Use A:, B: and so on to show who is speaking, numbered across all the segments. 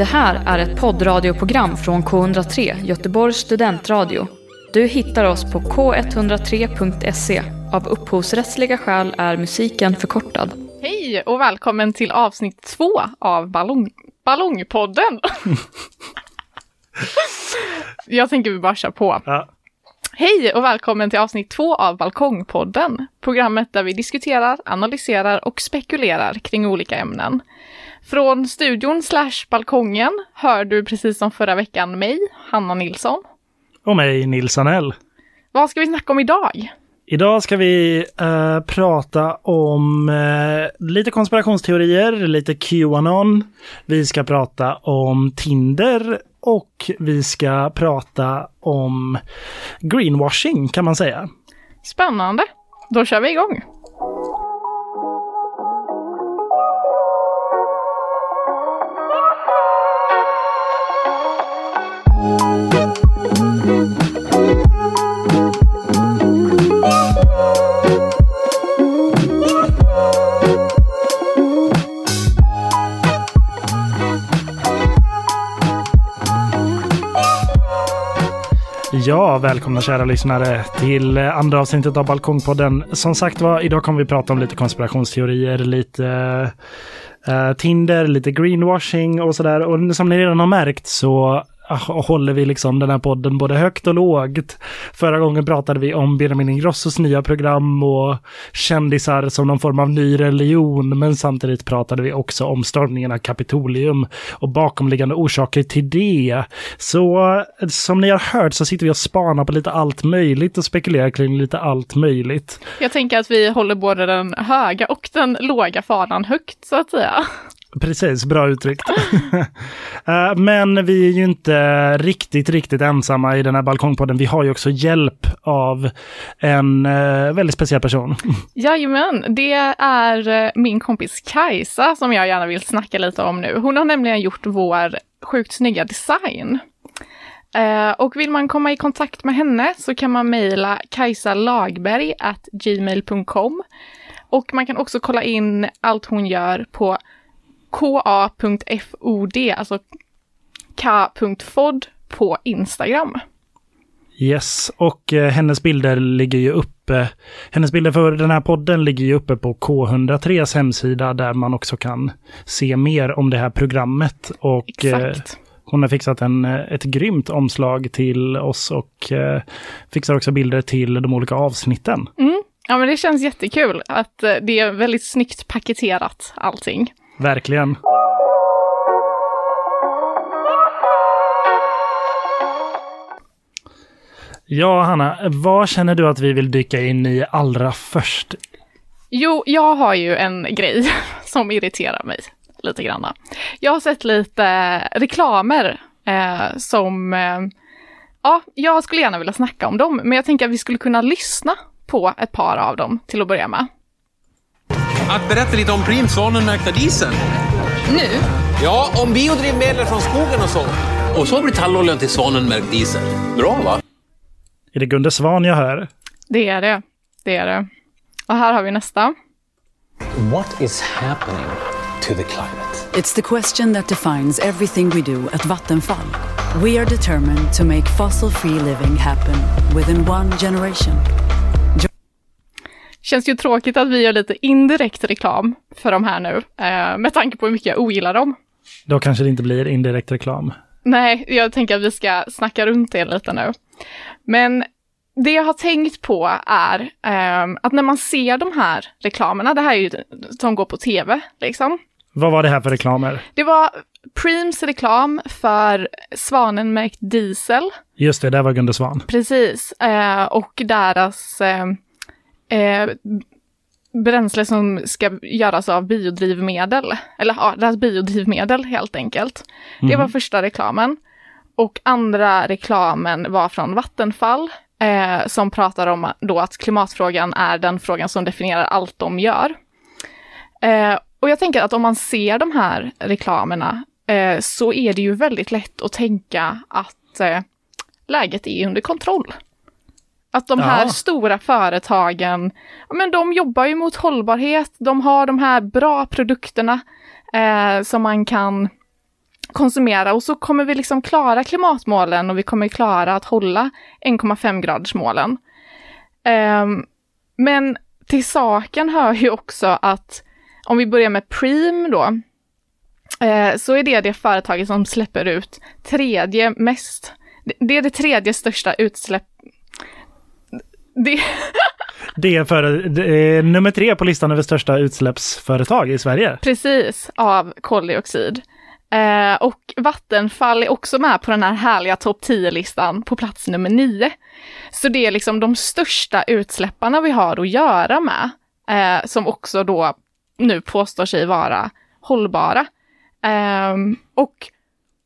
A: Det här är ett poddradioprogram från K103, Göteborgs studentradio. Du hittar oss på k103.se. Av upphovsrättsliga skäl är musiken förkortad.
B: Hej och välkommen till avsnitt två av Ballong, Ballongpodden. Jag tänker vi bara köra på.
C: Ja.
B: Hej och välkommen till avsnitt två av Balkongpodden. Programmet där vi diskuterar, analyserar och spekulerar kring olika ämnen. Från studion slash balkongen hör du precis som förra veckan mig, Hanna Nilsson.
C: Och mig, Nils Anell.
B: Vad ska vi snacka om idag?
C: Idag ska vi eh, prata om eh, lite konspirationsteorier, lite Qanon. Vi ska prata om Tinder och vi ska prata om greenwashing kan man säga.
B: Spännande. Då kör vi igång.
C: Ja, välkomna kära lyssnare till eh, andra avsnittet av Balkongpodden. Som sagt var, idag kommer vi prata om lite konspirationsteorier, lite uh, Tinder, lite greenwashing och sådär. Och som ni redan har märkt så Ah, håller vi liksom den här podden både högt och lågt. Förra gången pratade vi om Benjamin Ingrossos nya program och kändisar som någon form av ny religion, men samtidigt pratade vi också om stormningen av Kapitolium och bakomliggande orsaker till det. Så som ni har hört så sitter vi och spanar på lite allt möjligt och spekulerar kring lite allt möjligt.
B: Jag tänker att vi håller både den höga och den låga fanan högt så att säga.
C: Precis, bra uttryckt. Eh, men vi är ju inte riktigt, riktigt ensamma i den här balkongpodden. Vi har ju också hjälp av en eh, väldigt speciell person.
B: Jajamän, det är eh, min kompis Kajsa som jag gärna vill snacka lite om nu. Hon har nämligen gjort vår sjukt snygga design. Och vill man komma i kontakt med henne så kan man mejla kajsalagberg.gmail.com Och man kan också kolla in allt hon gör på ka.fod, alltså k.fod på Instagram.
C: Yes, och eh, hennes bilder ligger ju uppe. Hennes bilder för den här podden ligger ju uppe på K103s hemsida där man också kan se mer om det här programmet. Och eh,
B: Exakt.
C: hon har fixat en, eh, ett grymt omslag till oss och eh, fixar också bilder till de olika avsnitten.
B: Mm. Ja, men det känns jättekul att eh, det är väldigt snyggt paketerat allting.
C: Verkligen. Ja, Hanna, vad känner du att vi vill dyka in i allra först?
B: Jo, jag har ju en grej som irriterar mig lite grann. Jag har sett lite reklamer eh, som, eh, ja, jag skulle gärna vilja snacka om dem, men jag tänker att vi skulle kunna lyssna på ett par av dem till att börja med.
D: Att berätta lite om Preem Svanenmärkta diesel.
E: Nu?
D: Ja, om biodrivmedel från skogen och så. Och så blir talloljan till Svanenmärkt diesel. Bra va?
C: Är det Gunde Svan jag hör?
B: Det är det. Det är det. Och här har vi nästa.
F: What is happening to the climate?
E: It's the question that defines everything we do at Vattenfall. We are determined to make fossil free living happen within one generation.
B: Känns ju tråkigt att vi gör lite indirekt reklam för de här nu, eh, med tanke på hur mycket jag ogillar dem.
C: Då kanske det inte blir indirekt reklam.
B: Nej, jag tänker att vi ska snacka runt det lite nu. Men det jag har tänkt på är ehm, att när man ser de här reklamerna, det här är ju som går på tv, liksom.
C: Vad var det här för reklamer?
B: Det var Preems reklam för Svanenmärkt diesel,
C: Just det, där var Gunde Svan.
B: precis, eh, och deras eh, eh, bränsle som ska göras av biodrivmedel, eller ja, deras biodrivmedel helt enkelt. Det var första reklamen. Och andra reklamen var från Vattenfall, eh, som pratar om då att klimatfrågan är den frågan som definierar allt de gör. Eh, och jag tänker att om man ser de här reklamerna eh, så är det ju väldigt lätt att tänka att eh, läget är under kontroll. Att de här
C: Ja.
B: stora företagen, men de jobbar ju mot hållbarhet, de har de här bra produkterna eh, som man kan konsumera och så kommer vi liksom klara klimatmålen och vi kommer klara att hålla 1,5 gradersmålen. Um, men till saken hör ju också att om vi börjar med Preem då, eh, så är det det företaget som släpper ut tredje mest, det är det tredje största utsläpp...
C: Det, det är, för, det är nummer tre på listan över största utsläppsföretag i Sverige.
B: Precis, av koldioxid. Eh, och Vattenfall är också med på den här härliga topp 10-listan på plats nummer 9. Så det är liksom de största utsläpparna vi har att göra med, eh, som också då nu påstår sig vara hållbara. Eh, och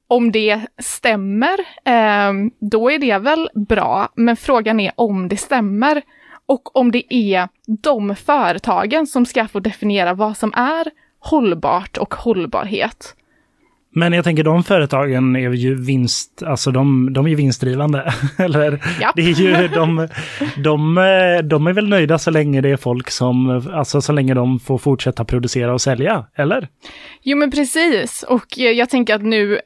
B: om det stämmer, ehm, då är det väl bra, men frågan är om det stämmer och om det är de företagen som ska få definiera vad som är hållbart och hållbarhet.
C: Men jag tänker de företagen är ju vinst, alltså de, de är vinstdrivande. Eller
B: ja.
C: det är ju de, de, de är väl nöjda så länge det är folk som, alltså så länge de får fortsätta producera och sälja, eller?
B: Jo men precis, och jag tänker att nu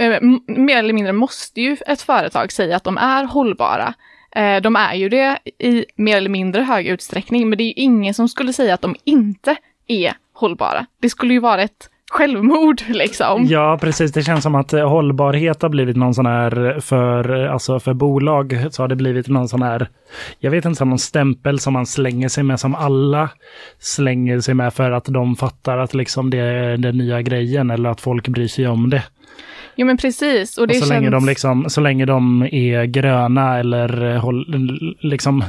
B: Eh, mer eller mindre måste ju ett företag säga att de är hållbara. Eh, de är ju det i mer eller mindre hög utsträckning, men det är ju ingen som skulle säga att de inte är hållbara. Det skulle ju vara ett självmord liksom.
C: Ja, precis. Det känns som att eh, hållbarhet har blivit någon sån här för, alltså för bolag så har det blivit någon sån här, jag vet inte, någon stämpel som man slänger sig med som alla slänger sig med för att de fattar att liksom det är den nya grejen eller att folk bryr sig om det.
B: Jo men precis. Och, det och
C: så,
B: känns...
C: länge de liksom, så länge de är gröna eller håll, liksom,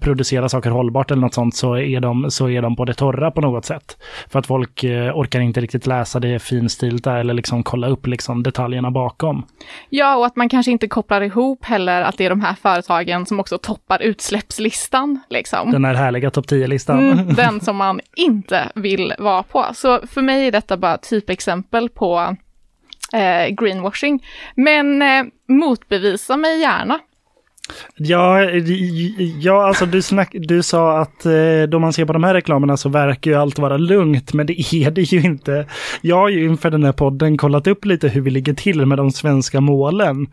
C: producerar saker hållbart eller något sånt så är, de, så är de på det torra på något sätt. För att folk eh, orkar inte riktigt läsa det finstilta eller liksom kolla upp liksom detaljerna bakom.
B: Ja, och att man kanske inte kopplar ihop heller att det är de här företagen som också toppar utsläppslistan. Liksom.
C: Den här härliga topp 10-listan.
B: Mm, den som man inte vill vara på. Så för mig är detta bara typexempel på eh, greenwashing. Men eh, motbevisa mig gärna.
C: Ja, ja alltså du, snack, du sa att eh, då man ser på de här reklamerna så verkar ju allt vara lugnt, men det är det ju inte. Jag har ju inför den här podden kollat upp lite hur vi ligger till med de svenska målen.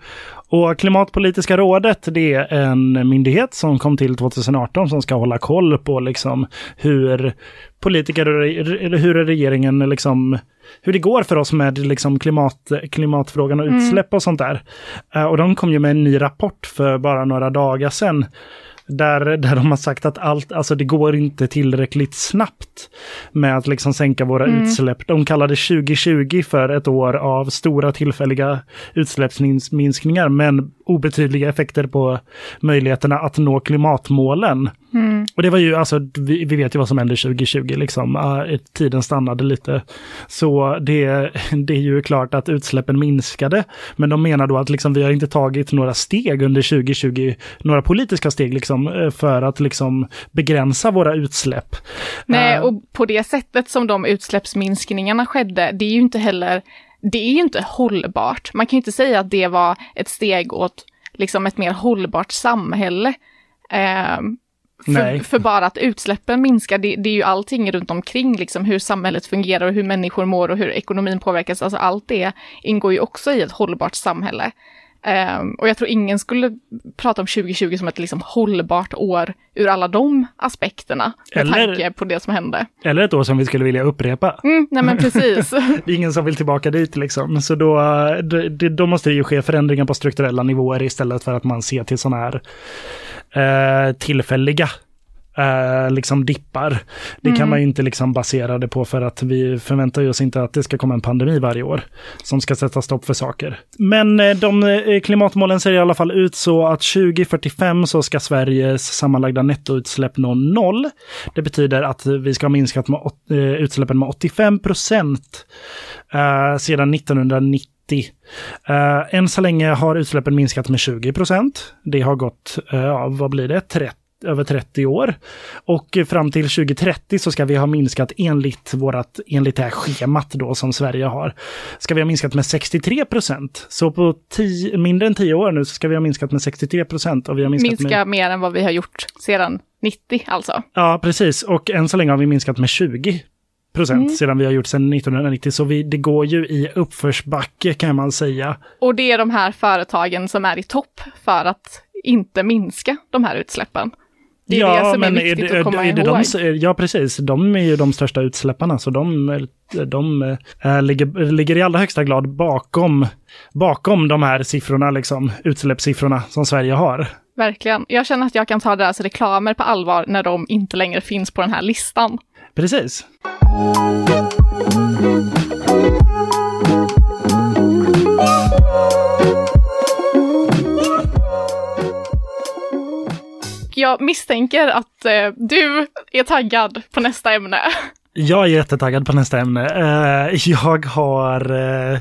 C: Och Klimatpolitiska rådet, det är en myndighet som kom till 2018 som ska hålla koll på liksom hur politiker, eller hur regeringen liksom hur det går för oss med liksom klimat, klimatfrågan och mm. utsläpp och sånt där. Uh, och de kom ju med en ny rapport för bara några dagar sedan. Där, där de har sagt att allt, alltså det går inte tillräckligt snabbt med att liksom sänka våra mm. utsläpp. De kallade 2020 för ett år av stora tillfälliga utsläppsminskningar men obetydliga effekter på möjligheterna att nå klimatmålen. Mm. Och det var ju, alltså, vi, vi, vet ju vad som hände 2020, liksom. Uh, tiden stannade lite. Så det, det är ju klart att utsläppen minskade. Men de menar då att liksom, vi har inte tagit några steg under 2020, några politiska steg liksom, eh, för att liksom, begränsa våra utsläpp.
B: Nej, uh, och på det sättet som de utsläppsminskningarna skedde, det är ju inte heller det är ju inte hållbart. Man kan ju inte säga att det var ett steg åt liksom ett mer hållbart samhälle. Eh, för, för, bara att utsläppen minskar, det, det, är ju allting runt omkring, liksom hur samhället fungerar och hur människor mår och hur ekonomin påverkas. Alltså allt det ingår ju också i ett hållbart samhälle. Um, och jag tror ingen skulle prata om 2020 som ett liksom hållbart år ur alla de aspekterna. Med eller, tanke på det som hände.
C: Eller ett år som vi skulle vilja upprepa.
B: Mm, nej men precis.
C: det är ingen som vill tillbaka dit liksom. Så då, då, då måste det ju ske förändringar på strukturella nivåer istället för att man ser till sådana här eh, tillfälliga eh, liksom dippar. Det mm. kan man ju inte liksom basera det på för att vi förväntar oss inte att det ska komma en pandemi varje år som ska sätta stopp för saker. Men eh, de eh, klimatmålen ser i alla fall ut så att 2045 så ska Sveriges sammanlagda nettoutsläpp nå noll. Det betyder att vi ska ha minskat med, eh, utsläppen med 85 procent eh, sedan 1990 Uh, än så länge har utsläppen minskat med 20 procent. Det har gått, uh, vad blir det, 30 över 30 år. Och fram till 2030 så ska vi ha minskat enligt vårat, enligt det här schemat då som Sverige har, ska vi ha minskat med 63 procent. Så på tio, mindre än 10 år nu så ska vi ha minskat med 63 procent. Och vi har minskat
B: Minska
C: med...
B: mer än vad vi har gjort sedan 90 alltså.
C: Ja, precis. Och än så länge har vi minskat med 20 procent sedan vi har gjort sedan 1990. Så vi, det går ju i uppförsbacke kan man säga.
B: Och det är de här företagen som är i topp för att inte minska de här utsläppen. Det är det som är viktigt att komma
C: är det
B: ihåg.
C: de, ja, precis. De är ju de största utsläpparna, så de, de äh, ligger, ligger i allra högsta grad bakom, bakom de här siffrorna, liksom, utsläppssiffrorna som Sverige har.
B: Verkligen. Jag känner att jag kan ta deras reklamer på allvar när de inte längre finns på den här listan.
C: Precis.
B: Jag misstänker att eh, du är taggad på nästa ämne.
C: Jag är jättetaggad på nästa ämne. Eh, jag har... eh,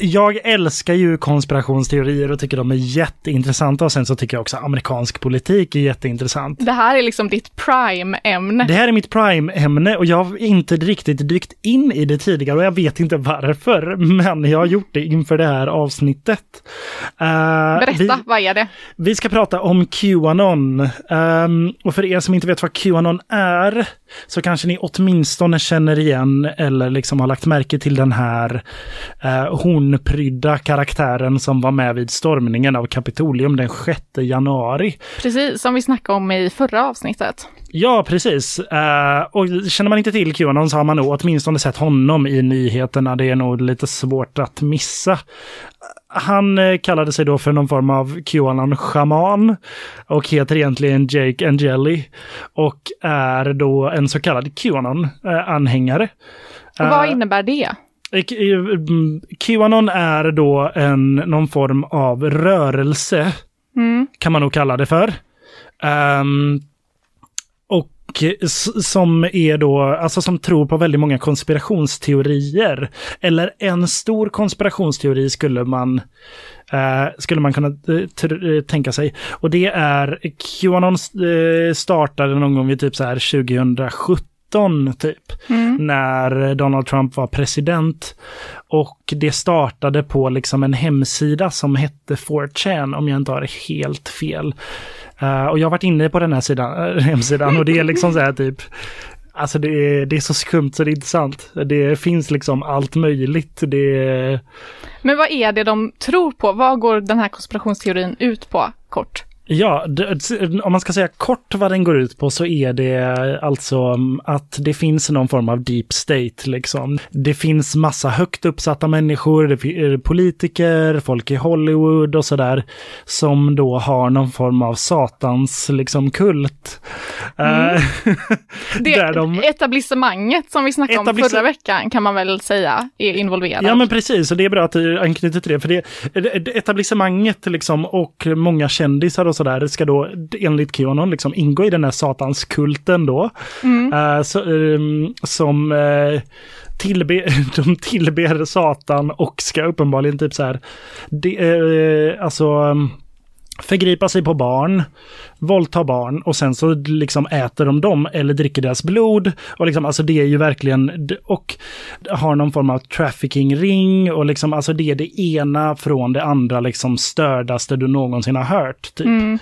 C: jag älskar ju konspirationsteorier och tycker de är jätteintressanta. Och sen så tycker jag också amerikansk politik är jätteintressant.
B: Det här är liksom ditt prime-ämne.
C: Det här är mitt prime-ämne och jag har inte riktigt dykt in i det tidigare och jag vet inte varför. Men jag har gjort det inför det här avsnittet. Eh,
B: Berätta,
C: vi-
B: vad är det?
C: vi ska prata om Qanon. Ehm, och för er som inte vet vad Qanon är, så kanske ni åtminstone känner igen eller liksom har lagt märke till den här eh, hornprydda karaktären som var med vid stormningen av Kapitolium den 6 januari.
B: Precis som vi snackade om i förra avsnittet.
C: Ja, precis. Eh, och känner man inte till Qanon så har man nog åtminstone sett honom i nyheterna. Det är nog lite svårt att missa. Han eh, kallade sig då för någon form av Qanon-shaman och heter egentligen Jake Angeli och är då en så kallad Qanon-anhängare.
B: Och vad
C: Eh,
B: innebär det?
C: Mm, Qanon är då en, någon form av rörelse, kan man nog kalla det för. Ehm, och som är då, alltså som tror på väldigt många konspirationsteorier. Eller en stor konspirationsteori skulle man, eh, skulle man kunna eh, eh tänka sig. Och det är, Qanon eh, startade någon gång vid typ så här 2017 typ, när Donald Trump var president. Och det startade på liksom en hemsida som hette 4chan, om jag inte har helt fel. Eh, och jag har varit inne på den här sidan, äh, hemsidan och det är liksom så här typ, alltså det är, det är så skumt så det är inte sant. Det finns liksom allt möjligt. Det
B: Men vad är det de tror på? Vad går den här konspirationsteorin ut på, kort?
C: Ja, det, om man ska säga kort vad den går ut på så är det alltså att det finns någon form av deep state liksom. Det finns massa högt uppsatta människor, det fi- politiker, folk i Hollywood och sådär som då har någon form av satans liksom kult. Eh,
B: Det
C: där de-
B: etablissemanget som vi snackade om förra veckan kan man väl säga är involverad.
C: Ja men precis, och det är bra att du anknyter till det. För det, etablissemanget liksom, och många kändisar och sådär ska då enligt Qanon liksom ingå i den här satanskulten då. Eh, så, ehm, som uh, tillbe, de tillber Satan och ska uppenbarligen typ så här, de, eh, alltså um, förgripa sig på barn, våldta barn och sen så liksom äter de dem eller dricker deras blod. Och liksom, alltså det är ju verkligen, och har någon form av trafficking-ring och liksom, alltså det är det ena från det andra liksom stördaste du någonsin har hört. Typ. Mm.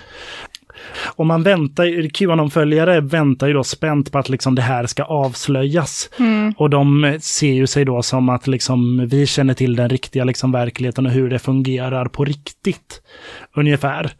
C: Och man väntar, Qanon-följare väntar ju då spänt på att liksom det här ska avslöjas. Och de ser ju sig då som att liksom vi känner till den riktiga liksom verkligheten och hur det fungerar på riktigt. Ungefär.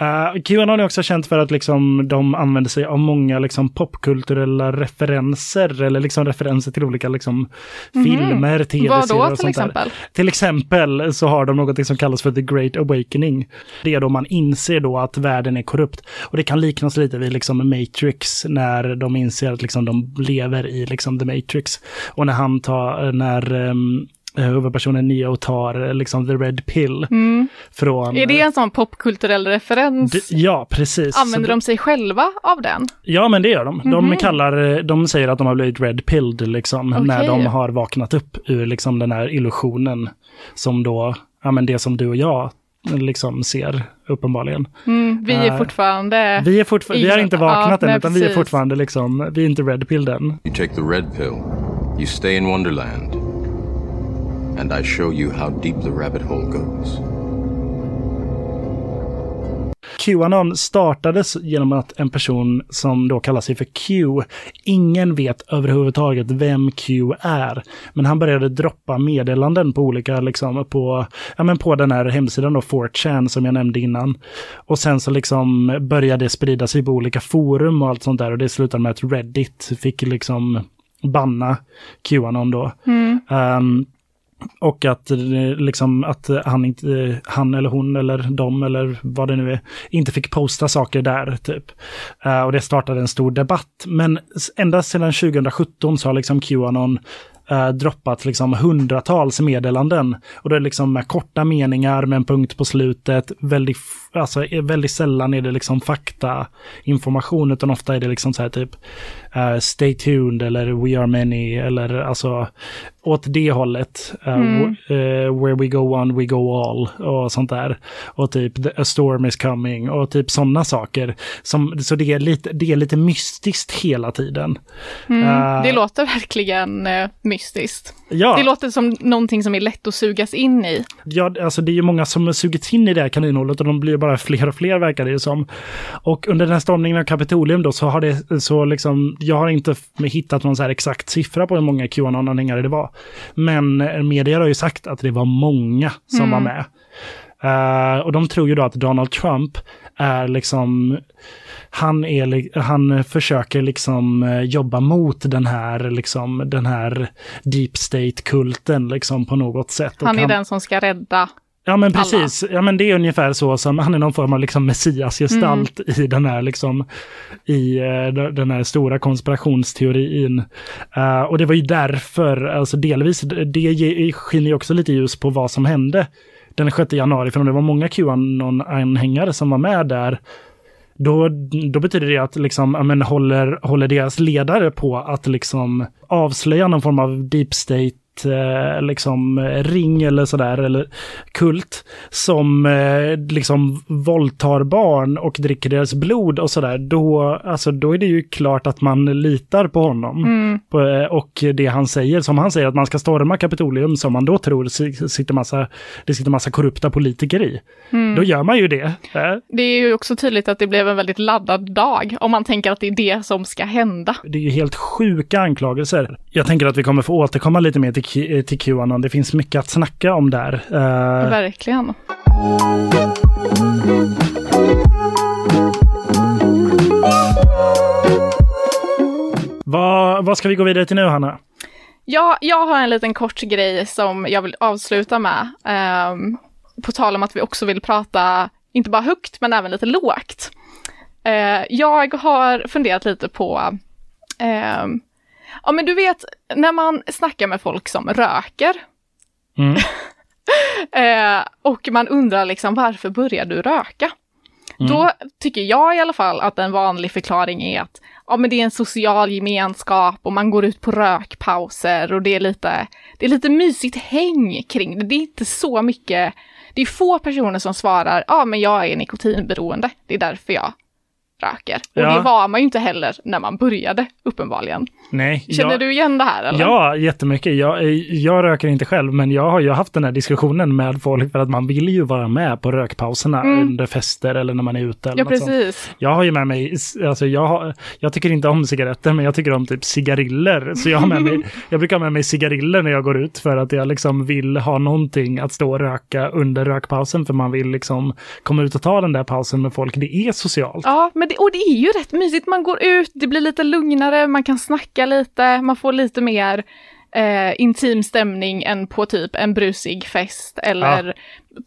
C: Uh, Qanon är också känt för att liksom de använder sig av många liksom popkulturella referenser eller liksom referenser till olika liksom filmer, tv-serier och sånt där.
B: exempel?
C: Till exempel så har de något som kallas för the great awakening. Det är då man inser då att världen är korrupt. Och det kan liknas lite vid liksom Matrix när de inser att liksom de lever i liksom the Matrix. Och när han tar, när um, huvudpersonen Neo tar eh, liksom the red pill från...
B: Är det en sån popkulturell referens?
C: D- Ja, precis.
B: Använder
C: Så-
B: de sig själva av den?
C: Ja, men det gör de. De kallar, de säger att de har blivit red pilled liksom, när de har vaknat upp ur liksom den här illusionen som då, ja men det som du och jag liksom ser uppenbarligen.
B: Mm, vi är
C: Eh,
B: fortfarande...
C: Vi, är fortfar- vi har inte
B: Ja,
C: vaknat än,
B: nej,
C: utan vi är
B: precis.
C: fortfarande liksom, vi är inte red pilled än.
G: You take the red pill, you stay in Wonderland, and I show you how deep the rabbit hole goes.
C: Qanon startades genom att en person som då kallar sig för Q, ingen vet överhuvudtaget vem Q är. Men han började droppa meddelanden på olika, liksom, på, ja, men på den här hemsidan då, 4chan som jag nämnde innan. Och sen så liksom började det sprida sig på olika forum och allt sånt där och det slutade med att Reddit fick liksom banna Qanon då. Um, och att, eh, liksom, att eh, han, inte, eh, han eller hon eller de eller vad det nu är, inte fick posta saker där. typ. Uh, och det startade en stor debatt. Men ända sedan 2017 så har liksom Qanon uh, droppat liksom hundratals meddelanden. Och det är liksom med korta meningar med en punkt på slutet. Väldigt, alltså, väldigt sällan är det liksom fakta information utan ofta är det liksom så här typ eh, stay tuned eller we are many eller alltså åt det hållet. eh, w- eh, where we go on we go all och sånt där. Och typ a storm is coming och typ sådana saker. Som, så det är, lite, det är lite mystiskt hela tiden. Eh,
B: Det låter verkligen mystiskt.
C: ja.
B: Det låter som någonting som är lätt att sugas in i.
C: Ja, alltså det är ju många som sugits in i det här kaninhålet och de blir ju bara fler och fler verkar det ju som. Och under den här stormningen av Kapitolium då så har det så liksom, jag har inte hittat någon så här exakt siffra på hur många Qanon-anhängare det var. Men eh, medier har ju sagt att det var många som var med. Eh, och de tror ju då att Donald Trump är liksom, han, är, han försöker liksom eh, jobba mot den här, liksom, den här deep state-kulten liksom på något sätt.
B: Han är den som ska rädda.
C: Ja men precis, ja men det är ungefär så som, han är någon form av liksom messiasgestalt i den här liksom, i eh, den här stora konspirationsteorin. Eh, och det var ju därför, alltså delvis, det skiner ju också lite ljus på vad som hände den 6 januari, för om det var många Qanon-anhängare som var med där, då, då betyder det att liksom, men håller, håller deras ledare på att liksom avslöja någon form av deep state eh, liksom ring eller sådär, eller kult, som eh, liksom våldtar barn och dricker deras blod och sådär, då, alltså, då är det ju klart att man litar på honom. På, eh, och det han säger, som han säger att man ska storma Kapitolium, som man då tror si- sitter massa, det sitter massa korrupta politiker i. Då gör man ju det.
B: Det är ju också tydligt att det blev en väldigt laddad dag, om man tänker att det är det som ska hända.
C: Det är ju helt sjuka anklagelser. Jag tänker att vi kommer få återkomma lite mer till, Q- till Qanon. Det finns mycket att snacka om där. Eh,
B: Verkligen.
C: vad, vad ska vi gå vidare till nu, Hanna?
B: Ja, jag har en liten kort grej som jag vill avsluta med. Ehm, på tal om att vi också vill prata, inte bara högt, men även lite lågt. Eh, jag har funderat lite på, ehm, ja men du vet, när man snackar med folk som röker,
C: Mm.
B: eh, och man undrar liksom varför börjar du röka? Då tycker jag i alla fall att en vanlig förklaring är att ja, men det är en social gemenskap och man går ut på rökpauser och det är lite, det är lite mysigt häng kring det. Det är inte så mycket, det är få personer som svarar ja men jag är nikotinberoende, det är därför jag röker. Och
C: Ja.
B: det var man ju inte heller när man började, uppenbarligen.
C: Nej.
B: Känner
C: jag,
B: du igen det här eller?
C: Ja, jättemycket. Jag, jag röker inte själv, men jag har ju haft den här diskussionen med folk för att man vill ju vara med på rökpauserna under fester eller när man är ute. Eller
B: Ja,
C: något sånt.
B: precis.
C: Jag har ju med mig, alltså jag, har, jag tycker inte om cigaretter, men jag tycker om typ cigariller. Så jag har med mig, jag brukar ha med mig cigariller när jag går ut för att jag liksom vill ha någonting att stå och röka under rökpausen, för man vill liksom komma ut och ta den där pausen med folk. Det är socialt.
B: Ja, men det, och det är ju rätt mysigt. Man går ut, det blir lite lugnare, man kan snacka lite, man får lite mer eh, intim stämning än på typ en brusig fest eller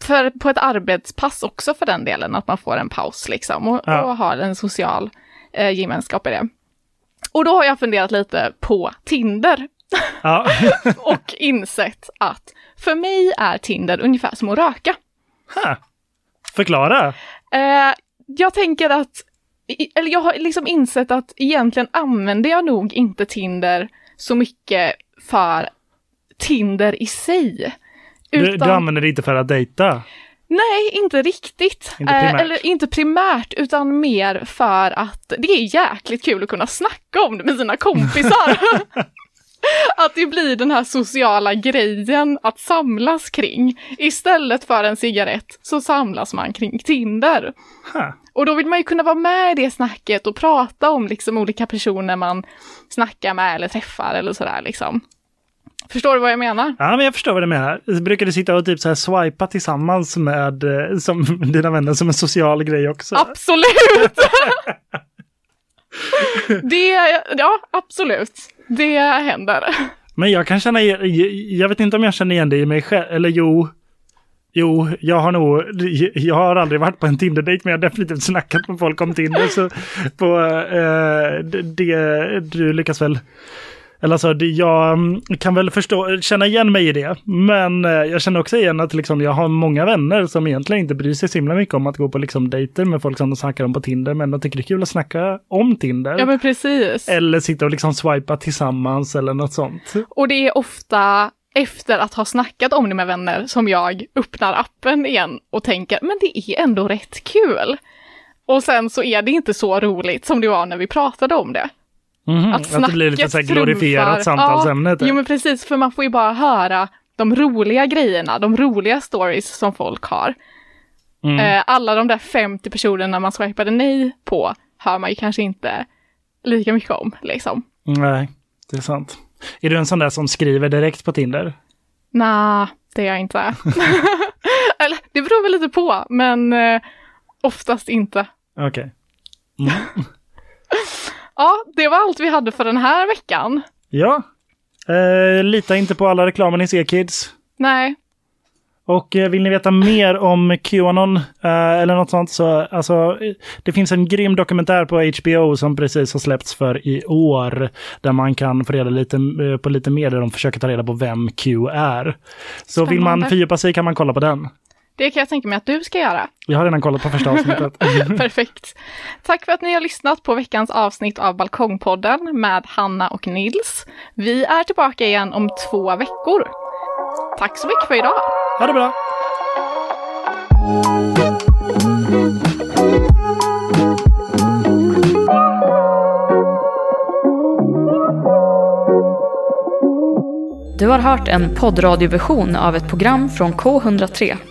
B: för, på ett arbetspass också för den delen, att man får en paus liksom och,
C: Ja.
B: och har en social eh, gemenskap i det. Och då har jag funderat lite på Tinder
C: Ja.
B: och insett att för mig är Tinder ungefär som att röka.
C: Ha. Förklara.
B: Eh, jag tänker att, eller jag har liksom insett att egentligen använder jag nog inte Tinder så mycket för Tinder i sig.
C: Du, du använder det inte för att dejta.
B: Nej, inte riktigt.
C: Inte
B: Eh, eller inte primärt, utan mer för att det är jäkligt kul att kunna snacka om det med sina kompisar. att det blir den här sociala grejen att samlas kring. Istället för en cigarett så samlas man kring Tinder.
C: Huh.
B: Och då vill man ju kunna vara med i det snacket och prata om liksom olika personer man snackar med eller träffar eller sådär liksom. Förstår du vad jag menar?
C: Ja, men jag förstår vad du menar. Brukar du sitta och typ så här swipa tillsammans med eh, som, dina vänner som en social grej också?
B: Absolut! det, ja absolut. Det händer.
C: Men jag kan känna, igen- jag vet inte om jag känner igen det i mig själv, eller jo. Jo, jag har nog, jag har aldrig varit på en Tinder-dejt men jag har definitivt snackat med folk om Tinder. Så på, eh, det, det, du lyckas väl, eller alltså jag mm, kan väl förstå, känna igen mig i det. Men eh, jag känner också igen att liksom, jag har många vänner som egentligen inte bryr sig så himla mycket om att gå på liksom, dejter med folk som de snackar om på Tinder. Men de tycker det är kul att snacka om Tinder.
B: Ja men precis.
C: Eller sitta och liksom swipa tillsammans eller något sånt.
B: Och det är ofta efter att ha snackat om det med vänner som jag öppnar appen igen och tänker, men det är ändå rätt kul. Och sen så är det inte så roligt som det var när vi pratade om det.
C: Mhm,
B: Att
C: att det blir lite så här
B: snacket
C: glorifierat
B: trumfar-
C: samtalsämne. typ.
B: Jo men precis, för man får ju bara höra de roliga grejerna, de roliga stories som folk har.
C: Mm.
B: Eh, alla de där 50 personerna man swipade nej på hör man ju kanske inte lika mycket om liksom.
C: Nej, det är sant. Är du en sån där som skriver direkt på Tinder?
B: Nej, det är jag inte. Eller det beror väl lite på, men eh, oftast inte.
C: Okej.
B: Ja, det var allt vi hade för den här veckan.
C: Ja. Eh, lita inte på alla reklamer ni ser kids.
B: Nej,
C: Och eh, vill ni veta mer om Qanon eh, eller något sånt så alltså, det finns en grym dokumentär på HBO som precis har släppts för i år. Där man kan få reda lite, eh, på lite mer där de försöker ta reda på vem Q är. Så vill man
B: Spännande.
C: fördjupa sig kan man kolla på den.
B: Det kan jag tänka mig att du ska göra.
C: Jag har redan kollat på första avsnittet.
B: Perfekt. Tack för att ni har lyssnat på veckans avsnitt av Balkongpodden med Hanna och Nils. Vi är tillbaka igen om två veckor. Tack så mycket för idag.
C: ha det bra!
A: Du har hört en poddradioversion av ett program från K103.